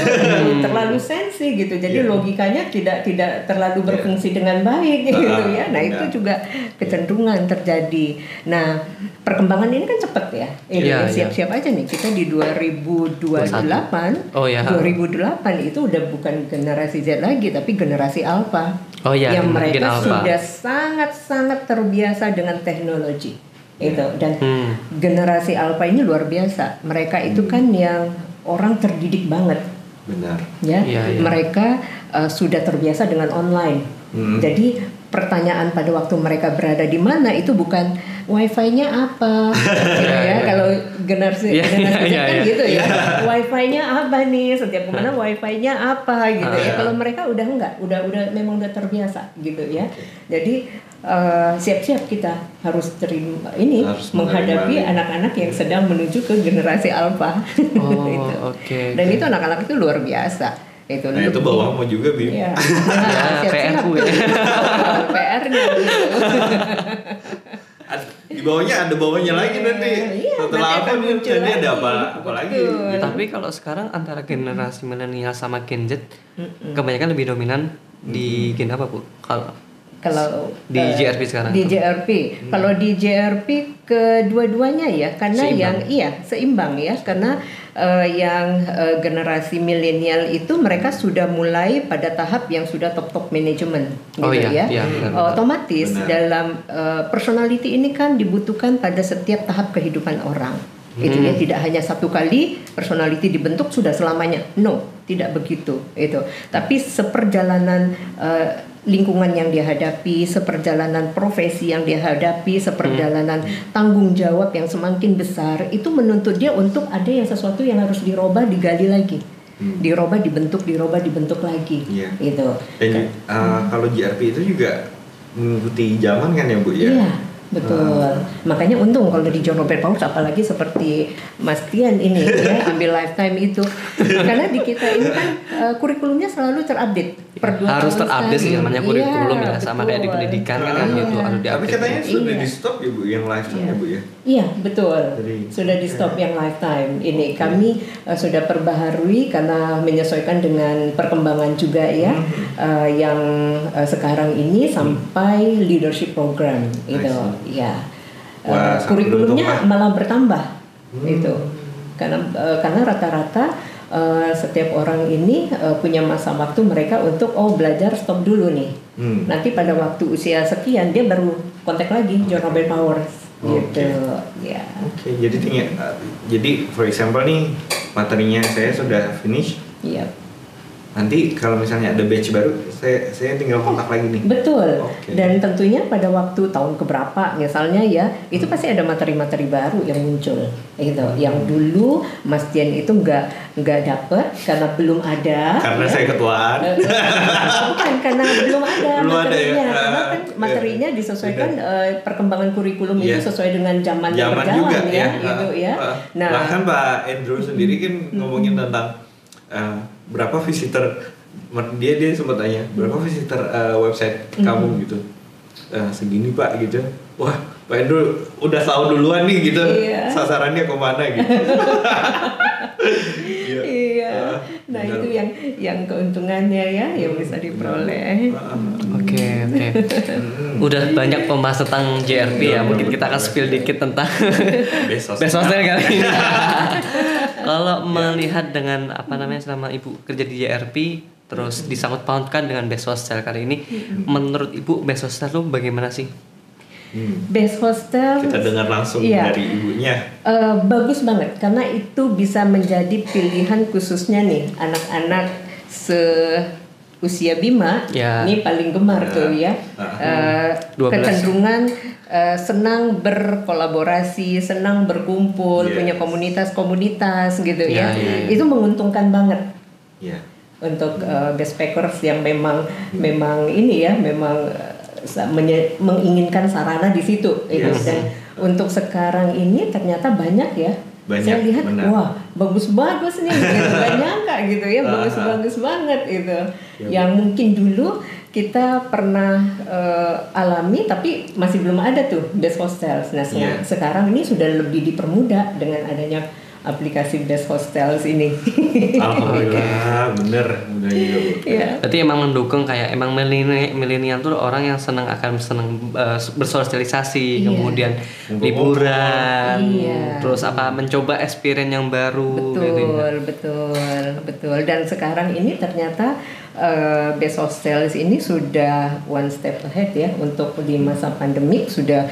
S3: terlalu sensi gitu. Jadi
S1: Iya.
S3: logikanya tidak tidak terlalu
S1: Iya.
S3: berfungsi dengan baik gitu ya. Nah itu
S1: iya.
S3: juga kecenderungan terjadi. Nah perkembangan ini kan cepat ya. Ini
S2: Iya, iya.
S3: siap-siap aja nih kita di 2028.
S2: Oh, iya.
S3: 2008 itu udah bukan generasi Z lagi tapi generasi Alpha.
S2: Oh, iya,
S3: yang mereka
S2: Alpha.
S3: sudah sangat-sangat terbiasa dengan teknologi itu dan
S2: Hmm.
S3: generasi Alpha ini luar biasa. Mereka itu kan yang orang terdidik banget
S1: Benar.
S3: ya.
S2: Iya, iya.
S3: Mereka uh, sudah terbiasa dengan online.
S1: Hmm.
S3: Jadi pertanyaan pada waktu mereka berada di mana itu bukan wifi-nya apa gitu
S2: Iya,
S3: ya.
S2: iya.
S3: Kalau generasi
S2: Iya,
S3: generasi
S2: iya,
S3: kan
S2: iya.
S3: gitu ya. Wifi-nya apa nih? Setiap ke mana wifi-nya apa gitu ya. Kalau mereka udah enggak, udah udah memang udah terbiasa gitu ya. Jadi uh, siap-siap kita harus terima ini
S1: Harus
S3: menghadapi anak-anak yang sedang menuju ke generasi alpha.
S2: Oh,
S3: Itu.
S2: oke,
S3: Dan
S2: oke.
S3: itu anak-anak itu luar biasa. Itu
S1: Nah itu bawahmu juga bi.
S3: Iya.
S2: Ya, PR ya.
S3: PR-nya gitu.
S1: Ad- Di bawahnya ada bawahnya lagi nanti.
S3: Iya,
S1: Setelah
S3: nanti
S1: apa nih? Nanti ada apa apa lagi?
S2: Ya, tapi kalau sekarang antara generasi milenial sama Gen Z, kebanyakan lebih dominan di gen apa bu? Kalau
S3: Kalau
S2: Di
S3: eh,
S2: JRP sekarang.
S3: Di JRP. Kalau di JRP kedua-duanya ya, karena
S2: Seimbang.
S3: yang iya seimbang ya, karena eh, yang eh, generasi milenial itu mereka sudah mulai pada tahap yang sudah top-top manajemen
S2: Oh
S3: gitu
S2: iya,
S3: ya.
S2: iya, benar-benar.
S3: Otomatis
S1: Benar.
S3: dalam eh, personality ini kan dibutuhkan pada setiap tahap kehidupan orang. Itu ya
S2: Hmm.
S3: tidak hanya satu kali personality dibentuk sudah selamanya. No, tidak begitu itu. Tapi seperjalanan eh, lingkungan yang dia hadapi, seperjalanan profesi yang dia hadapi, seperjalanan tanggung jawab yang semakin besar, itu menuntut dia untuk ada yang sesuatu yang harus dirubah, digali lagi,
S1: Hmm.
S3: dirubah, dibentuk, dirubah, dibentuk lagi,
S1: Iya.
S3: gitu.
S1: Dan uh, kalau GRP itu juga mengikuti zaman kan ya Bu ya?
S3: Iya, betul. Makanya untung kalau di John Robert Paulus apalagi seperti Mas Tian ini ya ambil lifetime itu. Karena di kita ini kan eh, kurikulumnya selalu terupdate. Per dua
S2: harus terupdate sih namanya
S3: Iya,
S2: kurikulum ya sama kayak di
S3: betul.
S2: pendidikan kan kan
S3: Iya.
S2: gitu harus
S1: Tapi
S2: diupdate.
S1: katanya sudah
S3: Iya.
S1: di stop ya Bu yang lifetime ya Bu ya?
S3: Iya betul
S1: Jadi-
S3: sudah di stop yang lifetime ini kami eh, sudah perbaharui karena menyesuaikan dengan perkembangan juga ya
S1: Hmm.
S3: eh, yang eh, sekarang ini sampai leadership program itu
S1: see.
S3: ya
S1: Wah, sangat
S3: kurikulumnya malah bertambah
S1: Hmm.
S3: itu karena eh, karena rata-rata eh, setiap orang ini eh, punya masa waktu mereka untuk oh belajar stop dulu nih
S1: Hmm.
S3: nanti pada waktu usia sekian dia baru kontak lagi John Robert Powers
S1: Oke.
S3: gitu ya
S1: Oke, jadi tinggal, uh, jadi for example nih materinya saya sudah finish.
S3: iya
S1: Nanti kalau misalnya ada batch baru, saya saya tinggal kontak lagi nih.
S3: betul
S1: Oke.
S3: dan tentunya pada waktu tahun keberapa misalnya ya itu pasti ada materi-materi baru yang muncul gitu yang dulu Mas Dian itu nggak nggak dapet karena belum ada
S1: Karena
S3: ya.
S1: saya ketuaan.
S3: Eh, bukan karena belum ada
S1: Belum ada ya?
S3: materinya karena
S1: Ah,
S3: kan
S1: iya.
S3: materinya disesuaikan eh, perkembangan kurikulum itu
S1: Iya.
S3: sesuai dengan zaman, yang
S1: Zaman
S3: berjalan
S1: juga
S3: ya,
S1: ya.
S3: gitu
S1: Uh,
S3: ya
S1: uh,
S3: nah
S1: bahkan Pak Andrew sendiri kan ngomongin tentang uh, berapa visitor dia dia sempat tanya berapa visitor uh, website kamu gitu. Uh, segini Pak gitu. Wah, Pak Andrew udah tahu duluan nih gitu.
S3: Iya.
S1: Sasarannya ke mana gitu. Iya.
S3: iya
S1: Ah,
S3: nah
S1: benar.
S3: itu yang yang keuntungannya ya yang bisa diperoleh
S1: Uh, uh,
S2: Oke oke. Udah banyak pembahas tentang JRP ya. Mungkin kita akan spill dikit tentang
S1: Besos.
S2: best hostel kali ini. Kalau melihat dengan apa namanya selama ibu kerja di JRP terus disangkut pautkan dengan best hostel kali ini, menurut ibu best hostel tuh bagaimana sih?
S1: Hmm.
S3: best hostel
S1: Kita dengar langsung
S3: Iya.
S1: dari ibunya.
S3: Eh, bagus banget karena itu bisa menjadi pilihan khususnya nih anak-anak seusia Bima
S2: Ya.
S3: ini paling gemar
S1: Ya.
S3: tuh ya Eh,
S2: 12.
S3: kecenderungan eh, senang berkolaborasi senang berkumpul
S1: Yes.
S3: punya komunitas-komunitas gitu
S2: Ya,
S3: ya,
S2: ya, ya.
S3: itu menguntungkan banget
S1: Ya.
S3: untuk uh, best packers yang memang memang ini ya memang uh, menye- menginginkan sarana di situ gitu.
S1: Yes.
S3: dan untuk sekarang ini ternyata banyak ya
S1: Banyak,
S3: saya lihat
S1: benar.
S3: wah bagus-bagus nih gitu. Gak nyangka gitu ya
S1: Ah,
S3: bagus-bagus banget gitu
S1: Ya,
S3: yang mungkin dulu kita pernah uh, alami tapi masih belum ada tuh best hostels nah
S1: Iya.
S3: sekarang ini sudah lebih dipermudah dengan adanya aplikasi best hostels ini
S1: Alhamdulillah, bener, bener juga bu.
S3: ya
S2: Berarti emang mendukung kayak emang milenial milenial tuh orang yang senang akan senang eh, bersosialisasi,
S3: Iya.
S2: kemudian
S1: Ngumpul-ngumpul.
S2: liburan,
S3: Iya.
S2: terus apa mencoba experience yang baru
S3: betul
S2: gitu ya.
S3: betul betul dan sekarang ini ternyata eh, best hostels ini sudah one step ahead ya untuk di masa pandemik sudah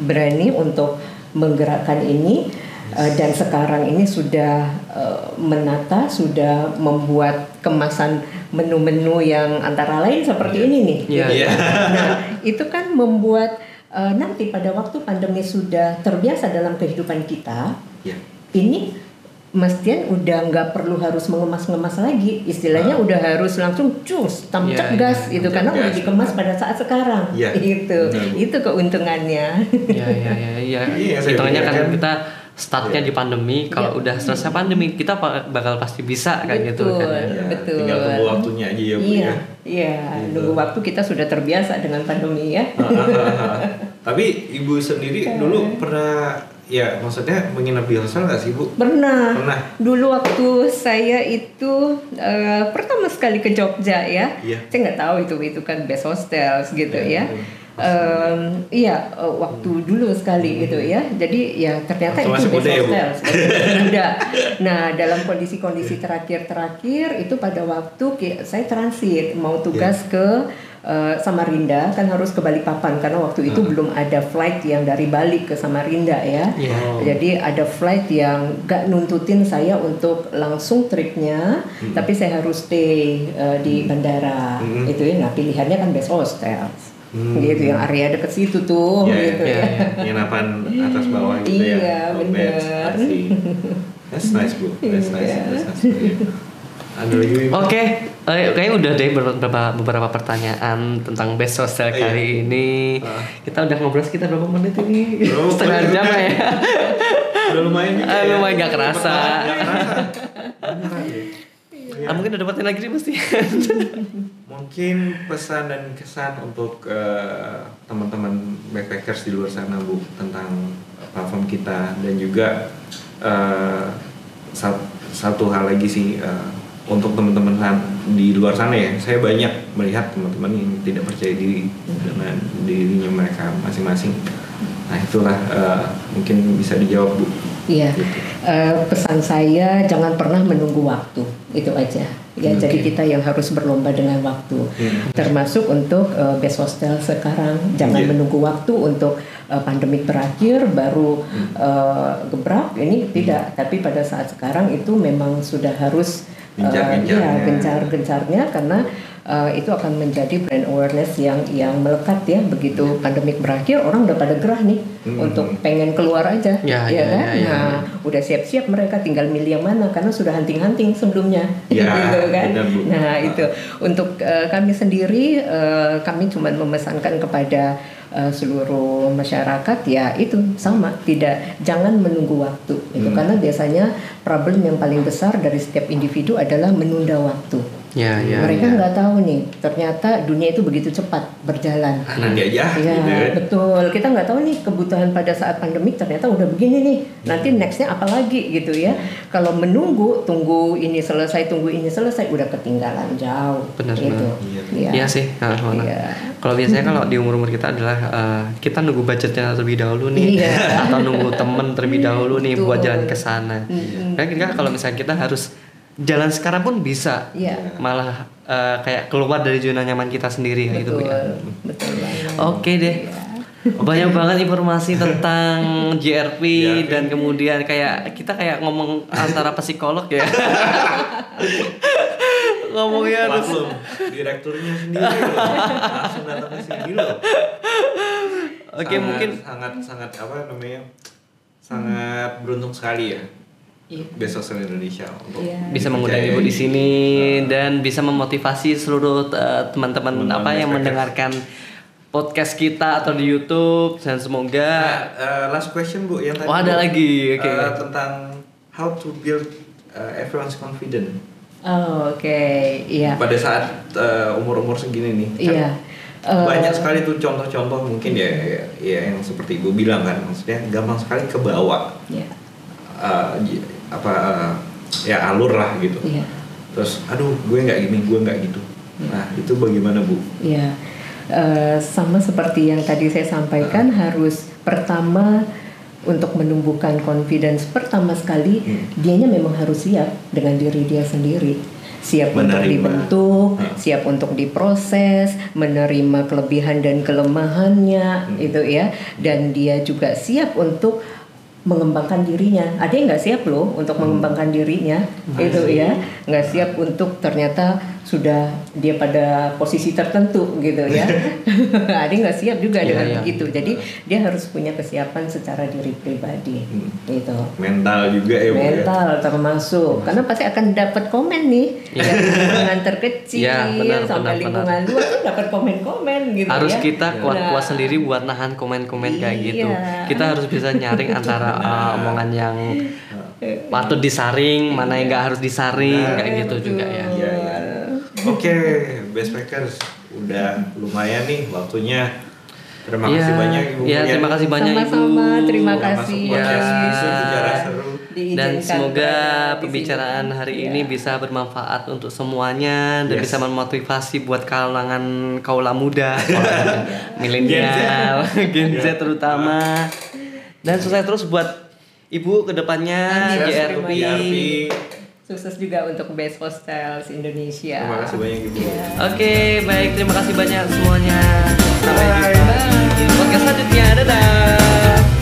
S3: berani untuk menggerakkan ini eh, dan sekarang ini sudah eh, menata sudah membuat kemasan menu-menu yang antara lain seperti ini nih
S2: Iya.
S3: gitu.
S1: Iya.
S3: nah itu kan membuat eh, nanti pada waktu pandemi sudah terbiasa dalam kehidupan kita
S1: Ya.
S3: ini Mas Tian udah nggak perlu harus mengemas-ngemas lagi, istilahnya udah harus langsung cus, tancap
S2: Iya,
S3: gas
S2: iya,
S3: gitu
S1: tancap
S3: karena udah dikemas pada saat sekarang,
S1: Iya,
S3: itu
S1: Bu.
S3: itu keuntungannya.
S2: Iya iya iya iya.
S1: Iya, saya
S2: Hitungannya kan kita startnya di pandemi, kalau
S3: Iya.
S2: udah selesai pandemi kita bakal pasti bisa kayak gitu kan.
S3: Betul.
S2: ya.
S1: Ya,
S3: Betul.
S1: Tinggal tunggu waktunya aja ya bu
S3: iya,
S1: ya.
S3: iya,
S1: Gitu.
S3: nunggu waktu kita sudah terbiasa dengan pandemi ya.
S1: Tapi ibu sendiri dulu pernah ya maksudnya menginap di hostel nggak sih bu?
S3: Pernah.
S1: Pernah.
S3: Dulu waktu saya itu eh, pertama sekali ke Jogja ya.
S1: Iya.
S3: Saya nggak tahu itu itu kan best hostels gitu
S1: Iya,
S3: ya.
S1: betul.
S3: Em, iya eh, waktu dulu sekali gitu ya. Jadi ya ternyata
S1: Waktu
S3: itu
S1: ya,
S3: hostel sebagai muda. Nah dalam kondisi-kondisi terakhir-terakhir itu pada waktu saya transit mau tugas ke eh, Samarinda kan harus ke Balikpapan karena waktu itu belum ada flight yang dari Bali ke Samarinda ya.
S2: Iya.
S3: jadi ada flight yang gak nuntutin saya untuk langsung tripnya, tapi saya harus stay uh, di bandara.
S1: Hmm.
S3: Itu ya, nah pilihannya kan best hostel.
S1: Hmm.
S3: Gitu yang area deket situ tuh
S1: Iya,
S3: gitu
S2: iya,
S3: ya.
S2: iya.
S1: penginapan atas bawah gitu ya
S3: Iya,
S1: see. that's nice bu that's nice
S3: Iya.
S1: that's nice Iya. ada lagi Bu?
S2: Oke, eh, kayaknya udah deh beberapa beberapa pertanyaan tentang best hostel
S1: Iya.
S2: kali ini.
S1: Ah.
S2: Kita udah ngobrol sekitar berapa menit ini?
S1: Berapa
S2: Setengah jam ya.
S1: udah lumayan
S2: Ah,
S1: ya.
S2: lumayan nggak kerasa.
S1: Nggak kerasa. Iya.
S2: Ah, mungkin ada dapetin lagi nih pasti.
S1: Mungkin pesan dan kesan untuk eh, teman-teman backpackers di luar sana bu tentang platform kita dan juga eh, sat- satu hal lagi sih eh, untuk teman-teman di luar sana ya saya banyak melihat teman-teman yang tidak percaya diri dengan dirinya mereka masing-masing. Nah itulah eh, mungkin bisa dijawab bu.
S3: Iya. Eh, pesan saya jangan pernah menunggu waktu itu aja. Ya,
S1: Oke.
S3: jadi kita yang harus berlomba dengan waktu.
S1: Hmm.
S3: Termasuk untuk eh, best hostel sekarang jangan
S1: Iya.
S3: menunggu waktu untuk eh, pandemik berakhir baru eh, gebrak ini tidak. Tapi pada saat sekarang itu memang sudah harus
S1: Gencar-gencarnya.
S3: ya, gencar-gencarnya karena eh, itu akan menjadi brand awareness yang yang melekat ya begitu pandemik berakhir orang udah pada gerah nih
S1: Hmm.
S3: untuk pengen keluar aja
S2: Ya,
S3: ya
S2: ya,
S3: kan?
S2: ya, ya.
S3: Nah, udah siap-siap mereka tinggal milih yang mana karena sudah hunting-hunting sebelumnya,
S1: Ya,
S3: gitu kan?
S1: benar, Bu.
S3: Nah itu untuk eh, kami sendiri eh, kami cuma memesankan kepada seluruh masyarakat ya itu sama tidak jangan menunggu waktu itu
S1: Hmm.
S3: karena biasanya problem yang paling besar dari setiap individu adalah menunda waktu.
S2: Ya, ya.
S3: mereka
S2: ya.
S3: nggak tahu nih ternyata dunia itu begitu cepat berjalan.
S1: Nanti aja
S3: Iya
S1: gitu kan.
S3: betul. Kita nggak tahu nih kebutuhan pada saat pandemik ternyata udah begini nih. Nanti nextnya apa lagi gitu ya. Kalau menunggu, tunggu ini selesai, tunggu ini selesai, udah ketinggalan jauh.
S2: Benar,
S3: gitu.
S2: benar.
S1: Iya.
S3: Iya
S2: sih, nah, mana.
S3: Iya.
S2: Kalau biasanya kalau di umur-umur kita adalah eh, kita nunggu budgetnya terlebih dahulu nih,
S3: Iya.
S2: atau nunggu temen terlebih dahulu nih buat
S3: Betul.
S2: jalan ke sana.
S3: Mm-mm.
S2: Kan kita kalau misalnya kita harus jalan sekarang pun bisa,
S3: Iya.
S2: malah eh, kayak keluar dari zona nyaman kita sendiri ya itu
S3: Betul.
S2: ya.
S3: Betul banget.
S2: Oke deh. Banyak banget informasi tentang JRP dan kemudian kayak kita kayak ngomong antara psikolog ya. Ngomongnya
S1: Maklum, direkturnya sendiri loh. langsung datang ke sini loh.
S2: Oke,
S1: Sangat-
S2: mungkin
S1: sangat sangat apa namanya? Sangat beruntung sekali ya.
S3: Iya.
S1: Best Hostel Indonesia untuk
S3: Iya.
S2: bisa mengundang ibu di sini dan bisa memotivasi seluruh uh, teman-teman apa yang mendengarkan podcast kita atau di YouTube dan semoga
S1: Nah, eh, last question Bu yang tadi.
S2: Oh, ada
S1: Bu.
S2: lagi. Oke.
S1: Eh, tentang how to build eh, everyone's confident
S3: Oh, Oke, iya.
S1: pada saat eh, umur-umur segini nih. Kan
S3: Iya. Eh,
S1: banyak sekali tuh contoh-contoh mungkin ya, ya, ya yang seperti ibu bilang kan maksudnya gampang sekali kebawa
S3: Iya.
S1: eh, j- apa eh, ya alur lah gitu
S3: Iya.
S1: terus aduh gue nggak gini gue nggak gitu nah itu bagaimana bu
S3: Ya, eh, sama seperti yang tadi saya sampaikan harus pertama untuk menumbuhkan confidence pertama sekali
S1: Hmm.
S3: dianya memang harus siap dengan diri dia sendiri siap untuk
S1: Menerima.
S3: dibentuk
S1: Hmm.
S3: siap untuk diproses menerima kelebihan dan kelemahannya
S1: Hmm.
S3: itu ya dan dia juga siap untuk mengembangkan dirinya ada yang nggak siap loh untuk
S1: Hmm.
S3: mengembangkan dirinya itu ya nggak siap untuk ternyata sudah dia pada posisi tertentu gitu ya ada nggak siap juga
S2: Iya,
S3: dengan
S2: iya.
S3: begitu jadi dia harus punya kesiapan secara diri pribadi
S1: Hmm.
S3: gitu
S1: mental juga ya ya?
S3: mental termasuk karena pasti akan dapat komen nih
S2: Iya.
S3: dari lingkungan terkecil
S2: Iya, benar,
S3: sampai
S2: benar,
S3: lingkungan luas tuh dapat komen-komen gitu
S2: harus
S3: ya
S2: kita kuat-kuat
S3: Nah,
S2: sendiri buat nahan komen-komen kayak gitu.
S3: Iya.
S2: Kita harus bisa nyaring antara uh, omongan yang patut disaring, mana yang nggak harus disaring
S1: Nah.
S2: kayak gitu juga ya.
S1: Iya, iya. Oke, best packers udah lumayan nih waktunya. Terima kasih
S2: Iya,
S1: banyak Ibu
S2: Iya,
S1: Muriani.
S2: terima kasih banyak Ibu.
S3: Sama-sama, terima
S1: Udah
S3: kasih.
S2: Ya.
S1: Bicara seru.
S2: Dan semoga pembicaraan hari
S3: Iya.
S2: ini bisa bermanfaat untuk semuanya dan
S1: Yes.
S2: bisa memotivasi buat kalangan kaula muda, milenial, Gen Z terutama. Dan sukses terus buat ibu ke
S3: depannya
S1: Amin.
S3: Sukses juga untuk Best Hostels Indonesia.
S1: Terima kasih banyak ibu.
S3: Iya.
S2: Oke, baik terima kasih banyak semuanya. Sampai jumpa di podcast selanjutnya. Dadah.